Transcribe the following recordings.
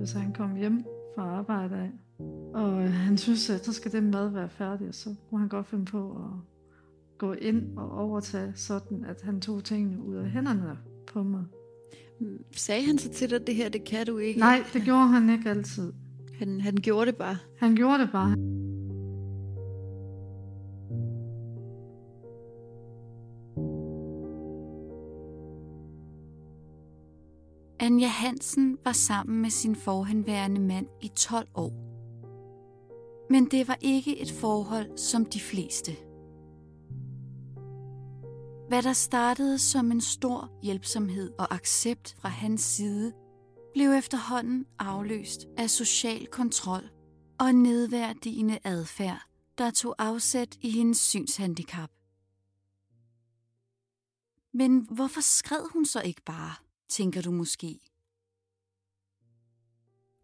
hvis han kom hjem fra arbejde af. Og han synes, at så skal den mad være færdig, og så kunne han godt finde på at gå ind og overtage, sådan at han tog tingene ud af hænderne på mig. Sagde han så til dig, at det her, det kan du ikke? Nej, det gjorde han ikke altid. Han, han gjorde det bare. Han gjorde det bare. Sonja Hansen var sammen med sin forhenværende mand i 12 år. Men det var ikke et forhold som de fleste. Hvad der startede som en stor hjælpsomhed og accept fra hans side, blev efterhånden afløst af social kontrol og nedværdigende adfærd, der tog afsæt i hendes synshandicap. Men hvorfor skred hun så ikke bare, tænker du måske?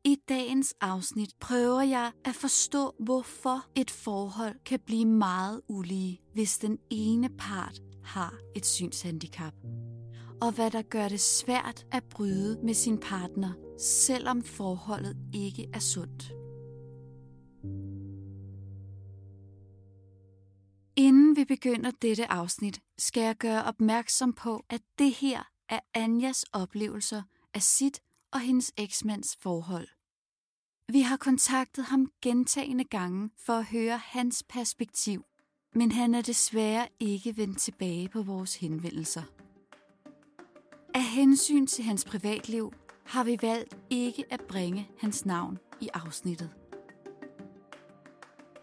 I dagens afsnit prøver jeg at forstå, hvorfor et forhold kan blive meget ulige, hvis den ene part har et synshandicap. Og hvad der gør det svært at bryde med sin partner, selvom forholdet ikke er sundt. Inden vi begynder dette afsnit, skal jeg gøre opmærksom på, at det her er Anjas oplevelser af sit og hendes eksmands forhold. Vi har kontaktet ham gentagende gange for at høre hans perspektiv, men han er desværre ikke vendt tilbage på vores henvendelser. Af hensyn til hans privatliv har vi valgt ikke at bringe hans navn i afsnittet.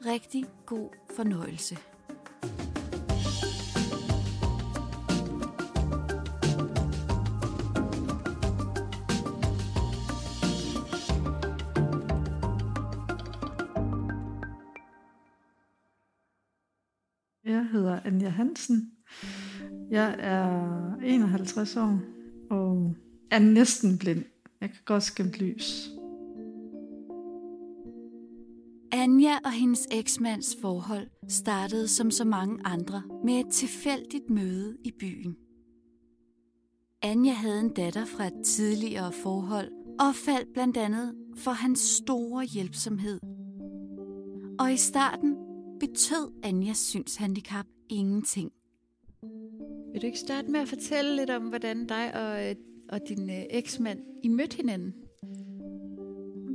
Rigtig god fornøjelse. Hansen. Jeg er 51 år og er næsten blind. Jeg kan godt skimte lys. Anja og hendes eksmands forhold startede som så mange andre med et tilfældigt møde i byen. Anja havde en datter fra et tidligere forhold og faldt blandt andet for hans store hjælpsomhed. Og i starten betød Anjas synshandicap ingenting. Vil du ikke starte med at fortælle lidt om, hvordan dig og, øh, og din øh, eksmand, I mødte hinanden?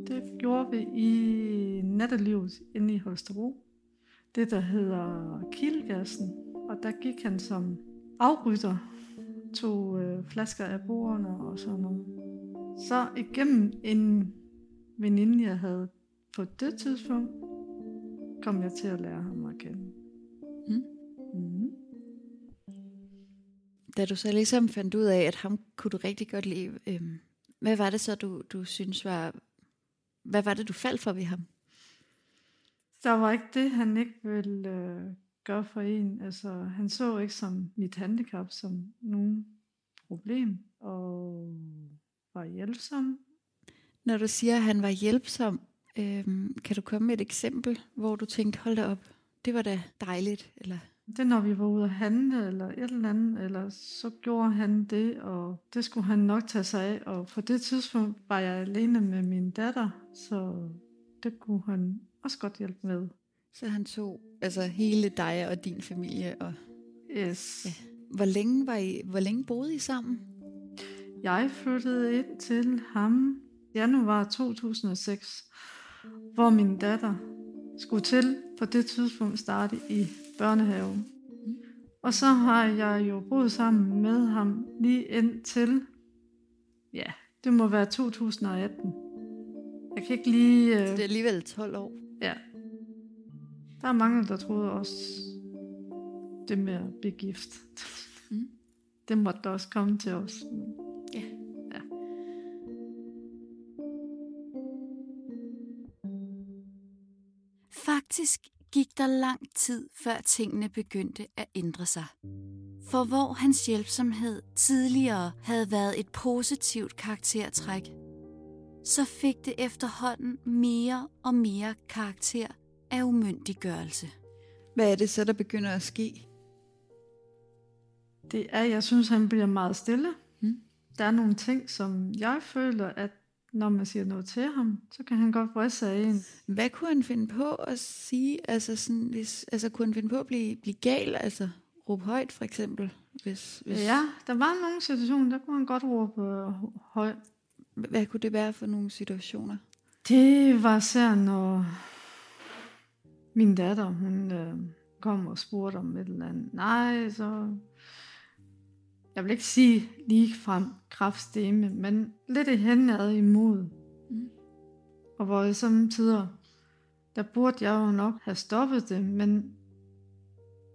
Det gjorde vi i nattelivet inde i Holstebro. Det, der hedder Kilgassen. Og der gik han som afrytter, tog øh, flasker af bordene og sådan noget. Så igennem en veninde, jeg havde på det tidspunkt, kom jeg til at lære ham at kende. Mm. Mm. Da du så ligesom fandt ud af, at ham kunne du rigtig godt lide, øhm, hvad var det så, du, du synes var... Hvad var det, du faldt for ved ham? Der var ikke det, han ikke ville øh, gøre for en. Altså, han så ikke som mit handicap som nogen problem, og var hjælpsom. Når du siger, at han var hjælpsom, øhm, kan du komme med et eksempel, hvor du tænkte, hold da op, det var da dejligt, eller... Det når vi var ude at handle, eller et eller andet, eller så gjorde han det, og det skulle han nok tage sig af. Og på det tidspunkt var jeg alene med min datter, så det kunne han også godt hjælpe med. Så han tog altså hele dig og din familie. Og Yes. Ja. hvor, længe var I, hvor længe boede I sammen? Jeg flyttede ind til ham januar 2006, hvor min datter skulle til på det tidspunkt starte i børnehave. Og så har jeg jo boet sammen med ham lige indtil, ja, det må være 2018. Jeg kan ikke lige... Det Øh, er alligevel 12 år. ja. Der er mange, der troede også det med at blive gift. Mm. Det måtte da også komme til os. Ja. ja. Faktisk gik der lang tid, før tingene begyndte at ændre sig. For hvor hans hjælpsomhed tidligere havde været et positivt karaktertræk, så fik det efterhånden mere og mere karakter af umyndiggørelse. Hvad er det så, der begynder at ske? Det er, jeg synes, han bliver meget stille. Mm. Der er nogle ting, som jeg føler, at når man siger noget til ham, så kan han godt vriste sig af en. Hvad kunne han finde på at sige? Altså, sådan, hvis, altså kunne han finde på at blive, blive gal? Altså råbe højt for eksempel? Hvis, hvis... Ja, der var nogle situationer, der kunne han godt råbe øh, højt. Hvad kunne det være for nogle situationer? Det var især, når min datter, hun øh, kom og spurgte om et eller andet. Nej, så... Jeg vil ikke sige lige frem kraftstemme, men lidt i henad imod. Mm. Og hvor jeg samtidig, der burde jeg jo nok have stoppet det, men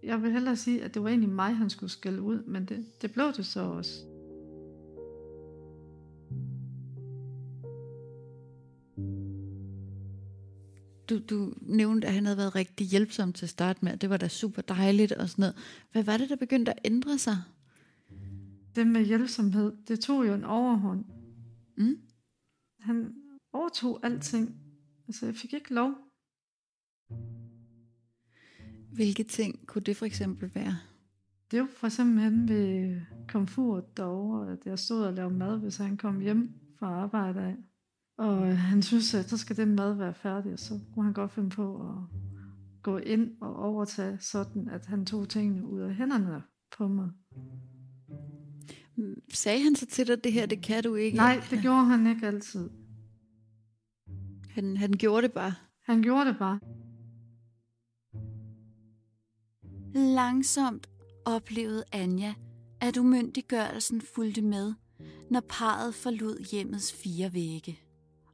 jeg vil hellere sige, at det var egentlig mig, han skulle skælde ud, men det, det blev det så også. Du, du nævnte, at han havde været rigtig hjælpsom til at starte med, det var da super dejligt og sådan noget. Hvad var det, der begyndte at ændre sig? Det med hjælpsomhed, det tog jo en overhånd. Mm. Han overtog alting. Altså, jeg fik ikke lov. Hvilke ting kunne det for eksempel være? Det var for eksempel hen ved komfort derovre, at jeg stod og lavede mad, hvis han kom hjem fra arbejde af. Og han synes, at så skal den mad være færdig, og så kunne han godt finde på at gå ind og overtage sådan, at han tog tingene ud af hænderne på mig. Sagde han så til dig, det her, det kan du ikke? Nej, det gjorde han ikke altid. Han, han gjorde det bare? Han gjorde det bare. Langsomt oplevede Anja, at umyndiggørelsen fulgte med, når parret forlod hjemmets fire vægge,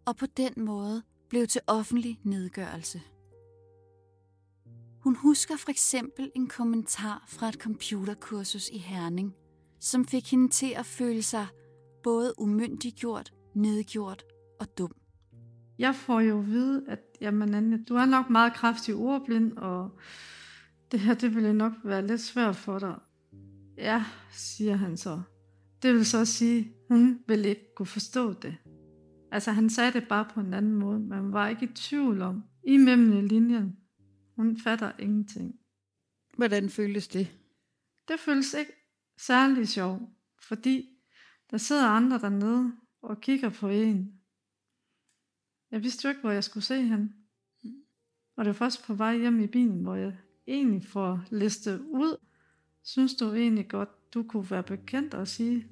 og på den måde blev til offentlig nedgørelse. Hun husker for eksempel en kommentar fra et computerkursus i Herning, som fik hende til at føle sig både umyndiggjort, nedgjort og dum. Jeg får jo at vide, at jamen, Anja, du er nok meget kraftig ordblind, og det her, det ville nok være lidt svært for dig. Ja, siger han så. Det vil så sige, hun vil ikke kunne forstå det. Altså han sagde det bare på en anden måde. Man var ikke i tvivl om, i mellem linjen, hun fatter ingenting. Hvordan føltes det? Det føles ikke særlig sjov, fordi der sidder andre dernede og kigger på en. Jeg vidste jo ikke, hvor jeg skulle se hende. Og det var først på vej hjem i bilen, hvor jeg egentlig får listet ud, synes du egentlig godt, du kunne være bekendt og sige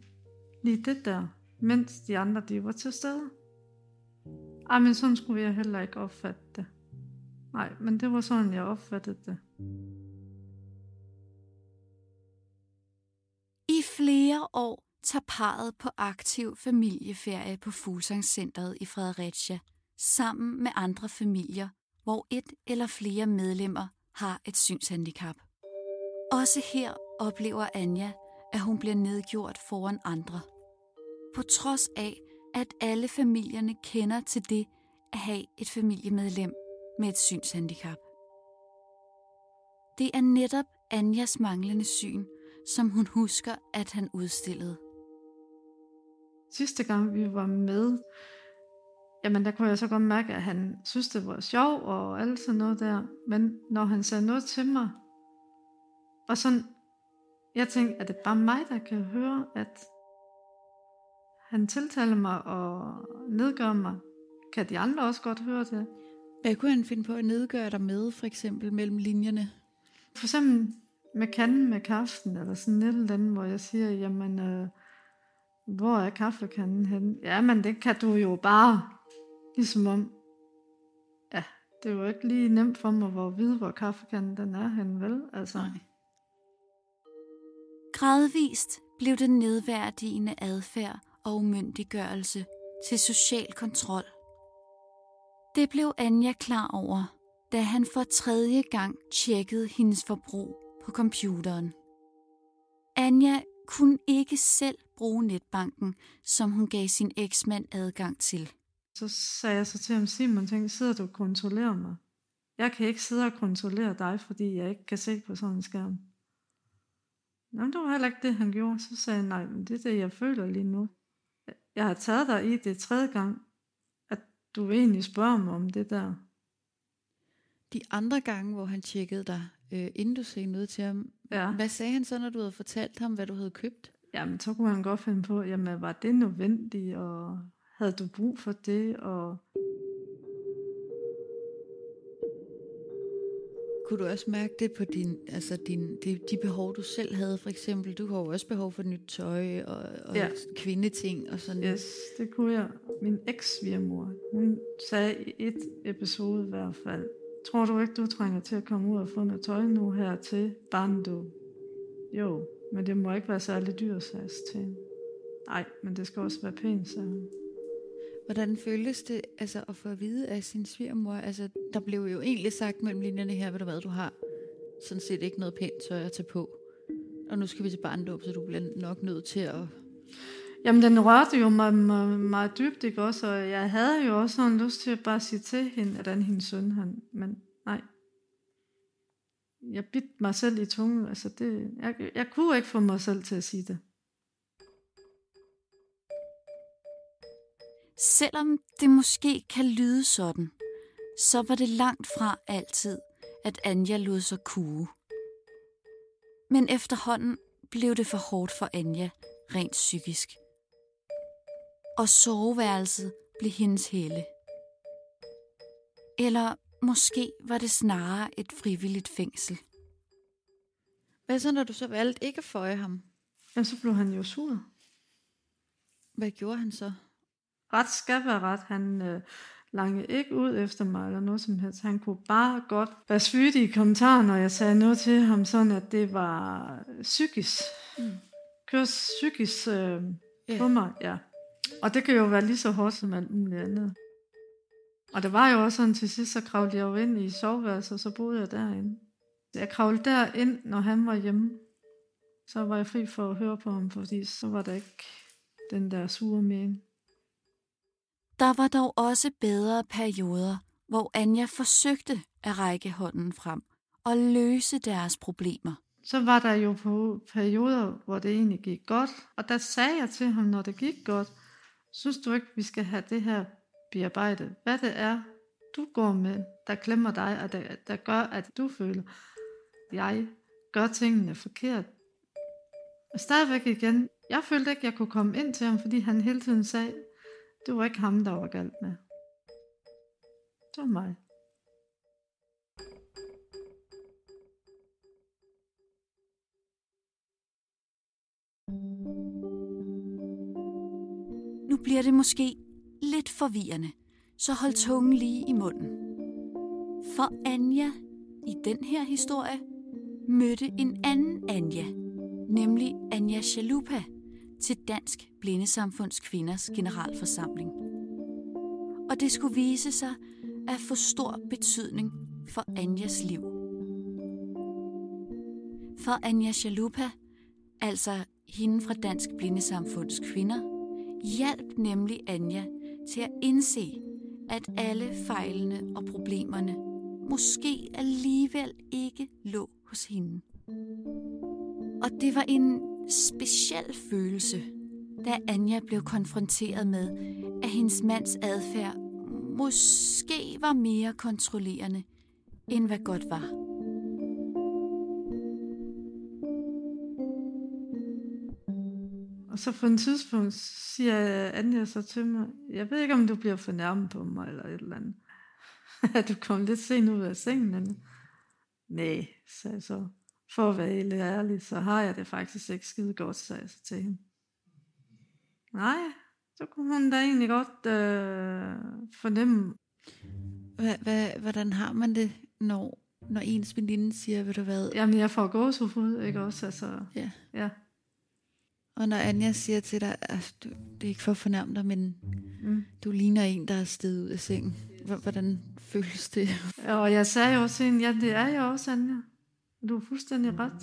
lige det der, mens de andre de var til stede? Ej, men sådan skulle jeg heller ikke opfatte det. Nej, men det var sådan, jeg opfattede det. Flere år tager parret på aktiv familieferie på Fuglsangscenteret i Fredericia, sammen med andre familier, hvor et eller flere medlemmer har et synshandicap. Også her oplever Anja, at hun bliver nedgjort foran andre. På trods af, at alle familierne kender til det at have et familiemedlem med et synshandicap. Det er netop Anjas manglende syn, som hun husker, at han udstillede. Sidste gang vi var med, jamen der kunne jeg så godt mærke, at han synes, det var sjov og alt sådan noget der. Men når han sagde noget til mig, og sådan, jeg tænkte, at det bare mig, der kan høre, at han tiltaler mig og nedgør mig. Kan de andre også godt høre det? Hvad kunne han finde på at nedgøre dig med, for eksempel mellem linjerne? For eksempel med kanden med kaffen, eller sådan et eller andet, hvor jeg siger, jamen, øh, hvor er kaffekanden henne? Jamen, det kan du jo bare. Ligesom om, ja, det er jo ikke lige nemt for mig at vide, hvor kaffekanden den er henne, vel? Altså. Nej. Gradvist blev det nedværdigende adfærd og umyndiggørelse til social kontrol. Det blev Anja klar over, da han for tredje gang tjekkede hendes forbrug på computeren. Anja kunne ikke selv bruge netbanken, som hun gav sin eksmand adgang til. Så sagde jeg så til ham, Simon, tænkte, sidder du og kontrollerer mig? Jeg kan ikke sidde og kontrollere dig, fordi jeg ikke kan se på sådan en skærm. Nå, det var heller ikke det, han gjorde. Så sagde jeg, nej, men det er det, jeg føler lige nu. Jeg har taget dig i det tredje gang, at du egentlig spørger mig om det der. De andre gange, hvor han tjekkede dig, øh, inden du sagde noget til ham, ja. hvad sagde han så, når du havde fortalt ham, hvad du havde købt? Jamen, så kunne han godt finde på, jamen, var det nødvendigt, og havde du brug for det, og Kunne du også mærke det på din, altså din, de, de behov, du selv havde, for eksempel? Du har jo også behov for nyt tøj og, og Ja. kvindeting og sådan. yes, det kunne jeg. Min eks-svigermor, hun sagde i et episode i hvert fald, tror du ikke, du trænger til at komme ud og få noget tøj nu her til Bando? Jo, men det må ikke være særlig dyrt, sagde til. Nej, men det skal også være pænt, sagde hun. Hvordan føltes det altså, at få at vide af sin svigermor? Altså, der blev jo egentlig sagt mellem linjerne her, ved du hvad, du har sådan set ikke noget pænt tøj at tage på. Og nu skal vi til barndåb, så du bliver nok nødt til at... Jamen, den rørte jo mig, meget, mig dybt, ikke også? Og jeg havde jo også sådan lyst til at bare sige til hende, hvordan hendes søn, han... Men nej. Jeg bit mig selv i tungen. Altså, det, jeg, jeg kunne ikke få mig selv til at sige det. Selvom det måske kan lyde sådan, så var det langt fra altid, at Anja lod sig kue. Men efterhånden blev det for hårdt for Anja, rent psykisk. Og soveværelset blev hendes helle. Eller måske var det snarere et frivilligt fængsel. Hvad så, når du så valgte ikke at føje ham? Jamen, så blev han jo sur. Hvad gjorde han så? Ret skal være ret. Han øh, langede ikke ud efter mig eller noget som helst. Han kunne bare godt være svydig i kommentaren, når jeg sagde noget til ham, sådan at det var psykisk. Mm. Køre psykisk øh, Ja. på mig, ja. Og det kan jo være lige så hårdt som alt muligt andet. Og det var jo også sådan, til sidst så kravlede jeg jo ind i soveværelset, og så boede jeg derinde. Jeg kravlede derind, når han var hjemme. Så var jeg fri for at høre på ham, fordi så var der ikke den der sure mening. Der var dog også bedre perioder, hvor Anja forsøgte at række hånden frem og løse deres problemer. Så var der jo på perioder, hvor det egentlig gik godt. Og der sagde jeg til ham, når det gik godt, synes du ikke, vi skal have det her bearbejdet? Hvad det er, du går med, der klemmer dig, og der, der gør, at du føler, jeg gør tingene forkert. Og stadigvæk igen, jeg følte ikke, jeg kunne komme ind til ham, fordi han hele tiden sagde, det var ikke ham, der var galt med. Det var mig. Nu bliver det måske lidt forvirrende, så hold tungen lige i munden. For Anja i den her historie mødte en anden Anja, nemlig Anja Chalupa, til Dansk Blindesamfunds Kvinders Generalforsamling. Og det skulle vise sig at få stor betydning for Anjas liv. For Anja Chalupa, altså hende fra Dansk Blindesamfunds Kvinder, hjalp nemlig Anja til at indse, at alle fejlene og problemerne måske alligevel ikke lå hos hende. Og det var en speciel følelse, da Anja blev konfronteret med, at hendes mands adfærd måske var mere kontrollerende, end hvad godt var. Og så på en tidspunkt siger Anja så til mig, jeg ved ikke, om du bliver fornærmet på mig, eller et eller andet. Du kommet lidt sent ud af sengen, Anja? Nej, sagde jeg så. For at være helt ærlig, så har jeg det faktisk ikke skide godt, sagde jeg så til hende. Nej, så kunne hun da egentlig godt øh, fornemme. Hvad, hvad, hvordan har man det, når, når ens veninde siger, ved du hvad? Jamen, jeg får gåsehud, ikke også? Altså, Ja. ja. Og når Anja siger til dig, at du, det er ikke for at fornærme dig, men Mm. du ligner en, der er steget ud af sengen. Hvordan føles det? Og jeg sagde jo også hende, ja, det er jeg også, Anja. Du er fuldstændig ret.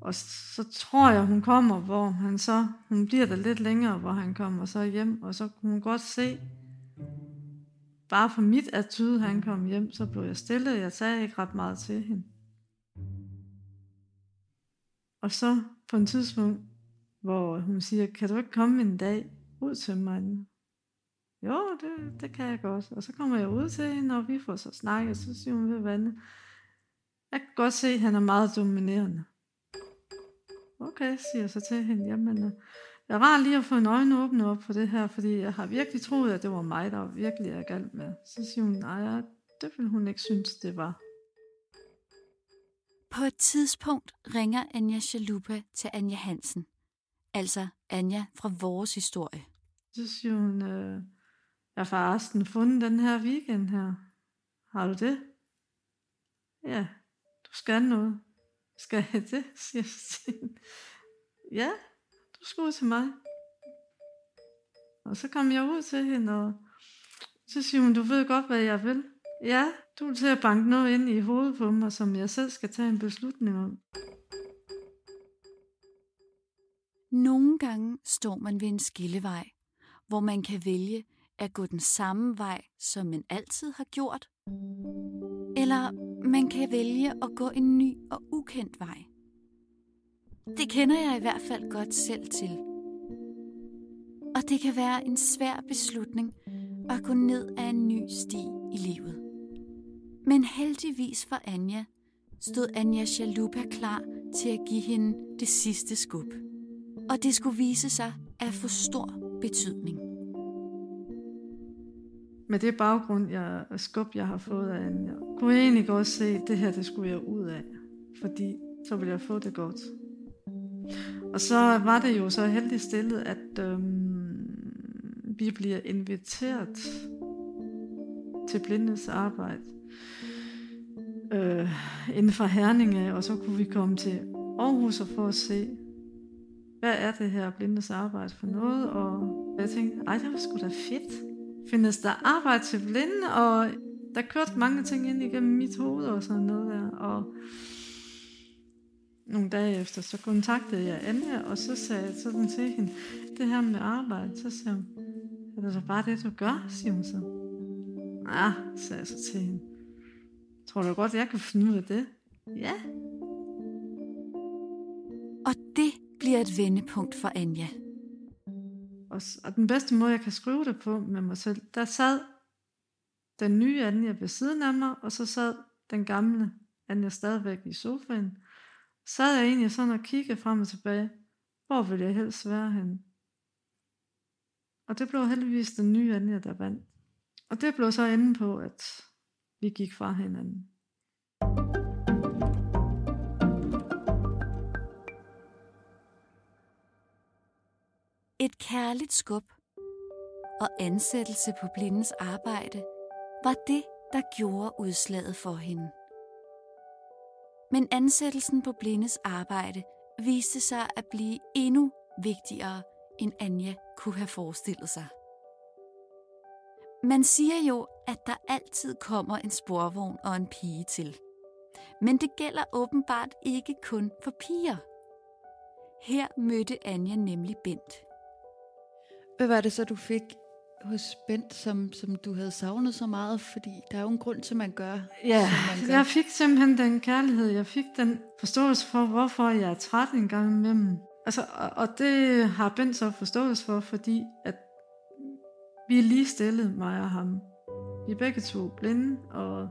Og så tror jeg, hun kommer, hvor han så, hun bliver der lidt længere, hvor han kommer så hjem, og så kunne hun godt se, bare for mit attitude, han kom hjem, så blev jeg stille, jeg sagde ikke ret meget til hende. Og så på en tidspunkt, hvor hun siger, kan du ikke komme en dag ud til mig? Jo, det, det kan jeg godt. Og så kommer jeg ud til hende, og vi får så snakket, så siger hun ved vandet. Jeg kan godt se, at han er meget dominerende. Okay, siger jeg så til hende. Jamen, øh, jeg var lige at få en øjenåbner op på det her, fordi jeg har virkelig troet, at det var mig, der virkelig er galt med. Så siger hun, nej, det vil hun ikke synes, det var. På et tidspunkt ringer Anja Chalupa til Anja Hansen. Altså Anja fra vores historie. Så siger hun, øh, jeg har forresten fundet den her weekend her. Har du det? Ja, du skal noget. Skal jeg det, siger Stine. Ja, du skal ud til mig. Og så kom jeg ud til hende, og så siger hun, du ved godt, hvad jeg vil. Ja, du er til at banke noget ind i hovedet på mig, som jeg selv skal tage en beslutning om. Nogle gange står man ved en skillevej, hvor man kan vælge at gå den samme vej, som man altid har gjort, eller man kan vælge at gå en ny og ukendt vej. Det kender jeg i hvert fald godt selv til. Og det kan være en svær beslutning at gå ned ad en ny sti i livet. Men heldigvis for Anja stod Anja Chalupa klar til at give hende det sidste skub. Og det skulle vise sig at få stor betydning. Med det baggrund, jeg, skub, jeg har fået af Anja, kunne jeg egentlig godt se, at det her, det skulle jeg ud af. Fordi så ville jeg få det godt. Og så var det jo så heldigt stillet, at øhm, vi bliver inviteret til blindes arbejde øh, inden for Herninge, og så kunne vi komme til Aarhus og få at se, hvad er det her blindes arbejde for noget, og jeg tænkte, ej, det var sgu da fedt. Findes der arbejde til blinde, og der kørte mange ting ind igennem mit hoved og sådan noget der, og nogle dage efter, så kontaktede jeg Anja, og så sagde jeg sådan til hende, det her med arbejde, så sagde hun, er det så bare det, du gør, siger hun så. Ja, sagde jeg så til hende. Tror du godt, jeg kan finde ud af det? Ja. Og det bliver et vendepunkt for Anja. Og, og den bedste måde, jeg kan skrive det på med mig selv, der sad den nye Anja ved siden af mig, og så sad den gamle Anja stadigvæk i sofaen. Sad jeg egentlig sådan og kiggede frem og tilbage. Hvor vil jeg helst være henne? Og det blev heldigvis den nye Anja, der vandt. Og det blev så enden på, at vi gik fra hinanden. Et kærligt skub og ansættelse på blindens arbejde var det, der gjorde udslaget for hende. Men ansættelsen på blindes arbejde viste sig at blive endnu vigtigere, end Anja kunne have forestillet sig. Man siger jo, at der altid kommer en sporvogn og en pige til. Men det gælder åbenbart ikke kun for piger. Her mødte Anja nemlig Bent. Hvad var det så, du fik hos Bent, som, som du havde savnet så meget? Fordi der er jo en grund til, at man gør, Ja, som man gør. jeg fik simpelthen den kærlighed. Jeg fik den forståelse for, hvorfor jeg er træt en gang imellem. Altså, og, og det har Bent så forståelse for, fordi at vi er lige stillet, mig og ham. Vi er begge to blinde, og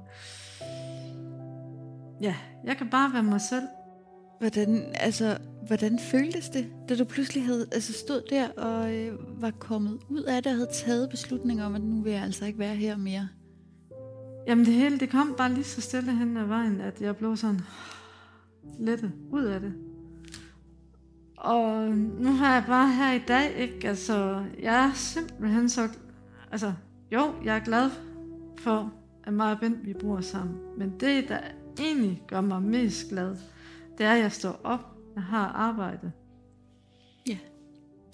ja, jeg kan bare være mig selv. Hvordan, altså, hvordan føltes det, da du pludselig havde, altså stod der og øh, var kommet ud af det og havde taget beslutninger om, at nu vil jeg altså ikke være her mere? Jamen det hele, det kom bare lige så stille hen ad vejen, at jeg blev sådan lettet ud af det. Og nu har jeg bare her i dag, ikke? Altså, jeg er simpelthen så... Altså, jo, jeg er glad for, at mig og Bent, vi bor sammen. Men det, der egentlig gør mig mest glad, det er, at jeg står op, jeg har arbejde. Ja.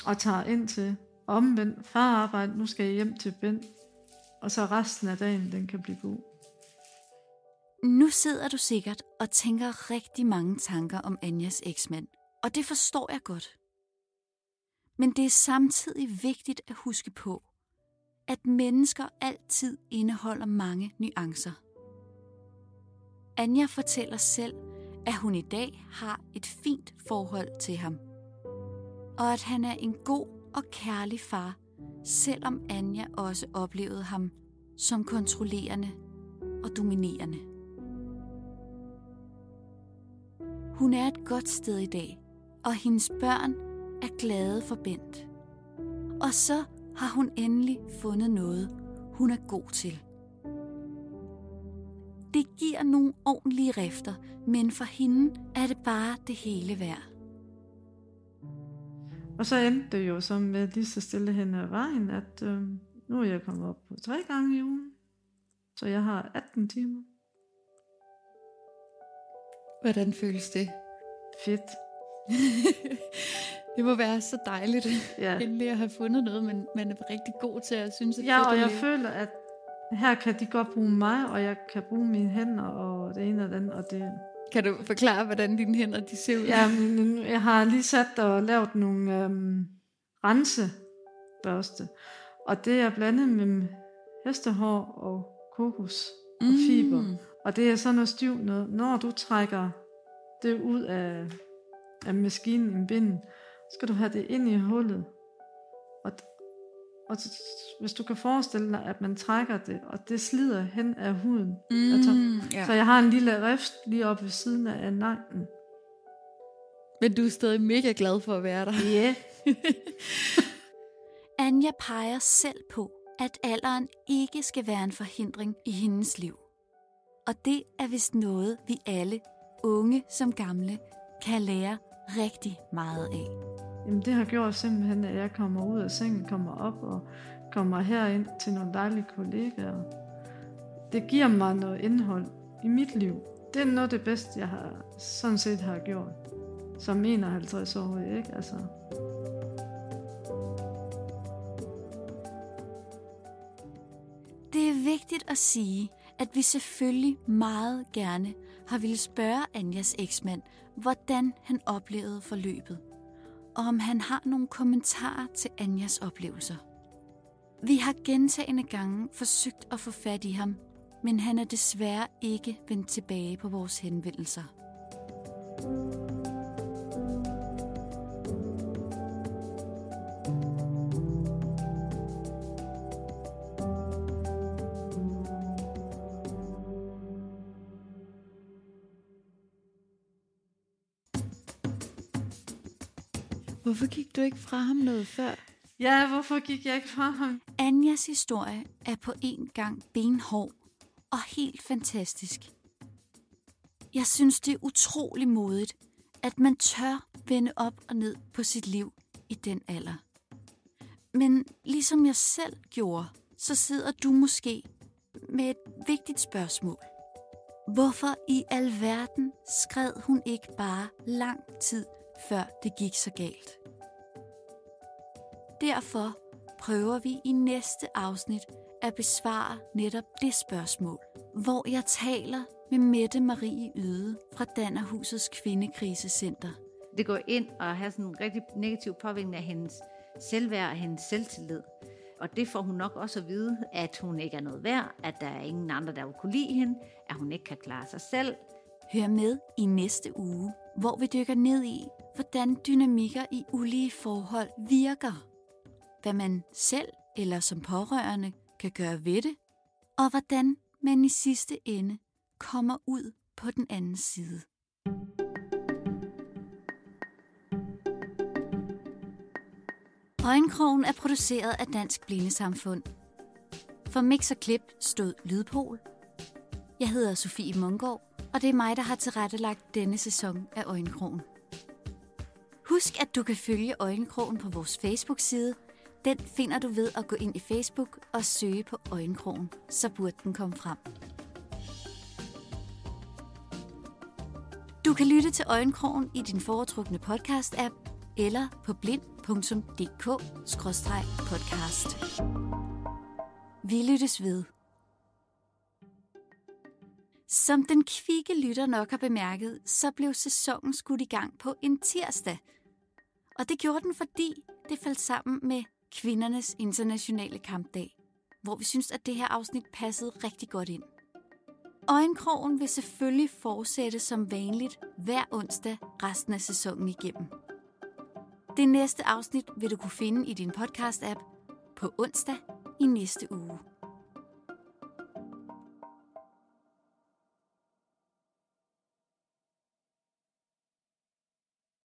Og tager ind til omvendt far arbejde, nu skal jeg hjem til Bent. Og så resten af dagen, den kan blive god. Nu sidder du sikkert og tænker rigtig mange tanker om Anjas eksmand, og det forstår jeg godt. Men det er samtidig vigtigt at huske på, at mennesker altid indeholder mange nuancer. Anja fortæller selv, at hun i dag har et fint forhold til ham. Og at han er en god og kærlig far, selvom Anja også oplevede ham som kontrollerende og dominerende. Hun er et godt sted i dag, og hendes børn er glade for Bent. Og så har hun endelig fundet noget, hun er god til. Det giver nogle ordentlige rifter, men for hende er det bare det hele værd. Og så endte det jo så med lige så stille hen ad vejen, at øh, nu er jeg kommet op på tre gange i ugen. Så jeg har 18 timer. Hvordan føles det? Fedt. det må være så dejligt, Ja. endelig at have fundet noget, man, man er rigtig god til at synes, er Ja, fedt og at jeg leve. føler, at her kan de godt bruge mig, og jeg kan bruge mine hænder, og det ene og det andet, og det... Kan du forklare, hvordan dine hænder de ser ud? Ja, men jeg har lige sat og lavet nogle øhm, rensebørste, og det er blandet med hestehår og kokos og fiber. Og det er sådan noget stivt noget. Når du trækker det ud af, af maskinen i binden, så skal du have det ind i hullet. Og, og hvis du kan forestille dig, at man trækker det, og det slider hen af huden. Mm, Altså, ja. Så jeg har en lille rift lige oppe ved siden af neglen. Men du er stadig mega glad for at være der. Ja. Anja peger selv på, at alderen ikke skal være en forhindring i hendes liv. Og det er vist noget, vi alle, unge som gamle, kan lære rigtig meget af. Jamen det har gjort simpelthen, at jeg kommer ud af sengen, kommer op og kommer herind til nogle dejlige kollegaer. Det giver mig noget indhold i mit liv. Det er noget af det bedste, jeg har, sådan set har gjort. Som 51 år, ikke? Altså, Det er vigtigt at sige, at vi selvfølgelig meget gerne har ville spørge Anjas eksmand, hvordan han oplevede forløbet, og om han har nogle kommentarer til Anjas oplevelser. Vi har gentagende gange forsøgt at få fat i ham, men han er desværre ikke vendt tilbage på vores henvendelser. thank you du ikke fra ham noget før? ja, hvorfor gik jeg ikke fra ham? Anjas historie er på en gang benhård og helt fantastisk. Jeg synes, det er utrolig modigt, at man tør vende op og ned på sit liv i den alder. Men ligesom jeg selv gjorde, så sidder du måske med et vigtigt spørgsmål. Hvorfor i alverden skred hun ikke bare lang tid, før det gik så galt? Derfor prøver vi i næste afsnit at besvare netop det spørgsmål, hvor jeg taler med Mette Marie Yde fra Dannerhusets Kvindekrisecenter. Det går ind og har sådan en rigtig negativ påvirkning af hendes selvværd og hendes selvtillid. Og det får hun nok også at vide, at hun ikke er noget værd, at der er ingen andre, der vil kunne lide hende, at hun ikke kan klare sig selv. Hør med i næste uge, hvor vi dykker ned i, hvordan dynamikker i ulige forhold virker. Hvad man selv eller som pårørende kan gøre ved det, og hvordan man i sidste ende kommer ud på den anden side. Øjenkrogen er produceret af Dansk Blindesamfund. For Mix og Klip stod Lydpol. Jeg hedder Sofie Mungård, og det er mig, der har tilrettelagt denne sæson af Øjenkrogen. Husk, at du kan følge Øjenkrogen på vores Facebook-side. Den finder du ved at gå ind i Facebook og søge på Øjenkrogen, så burde den komme frem. Du kan lytte til Øjenkrogen i din foretrukne podcast-app eller på blind.dk-podcast. Vi lyttes ved. Som den kvikke lytter nok har bemærket, så blev sæsonen skudt i gang på en tirsdag. Og det gjorde den, fordi det faldt sammen med kvindernes internationale kampdag, hvor vi synes, at det her afsnit passede rigtig godt ind. Øjenkrogen vil selvfølgelig fortsætte som vanligt hver onsdag resten af sæsonen igennem. Det næste afsnit vil du kunne finde i din podcast-app på onsdag i næste uge.